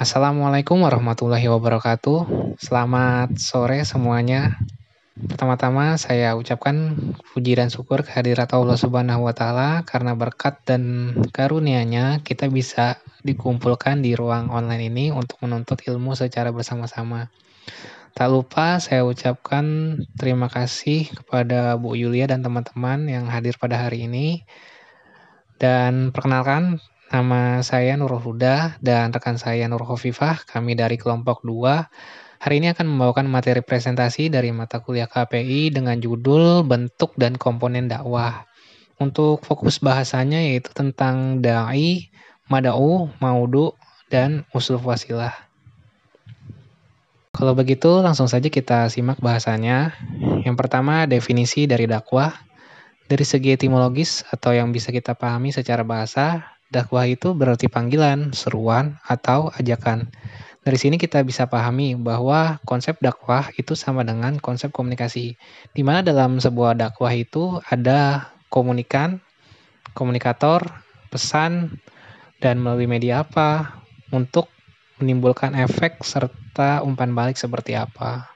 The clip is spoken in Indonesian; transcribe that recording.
Assalamualaikum warahmatullahi wabarakatuh. Selamat sore semuanya. Pertama-tama saya ucapkan puji dan syukur kehadirat Allah Subhanahu wa taala karena berkat dan karunia-Nya kita bisa dikumpulkan di ruang online ini untuk menuntut ilmu secara bersama-sama. Tak lupa saya ucapkan terima kasih kepada Bu Yulia dan teman-teman yang hadir pada hari ini. Dan perkenalkan Nama saya Nurul Huda dan rekan saya Nur Khofifah, kami dari kelompok 2. Hari ini akan membawakan materi presentasi dari mata kuliah KPI dengan judul Bentuk dan Komponen Dakwah. Untuk fokus bahasanya yaitu tentang da'i, mada'u, maudu, dan usul wasilah. Kalau begitu langsung saja kita simak bahasanya. Yang pertama definisi dari dakwah. Dari segi etimologis atau yang bisa kita pahami secara bahasa, Dakwah itu berarti panggilan, seruan, atau ajakan. Dari sini kita bisa pahami bahwa konsep dakwah itu sama dengan konsep komunikasi. Di mana dalam sebuah dakwah itu ada komunikan, komunikator, pesan, dan melalui media apa untuk menimbulkan efek serta umpan balik seperti apa.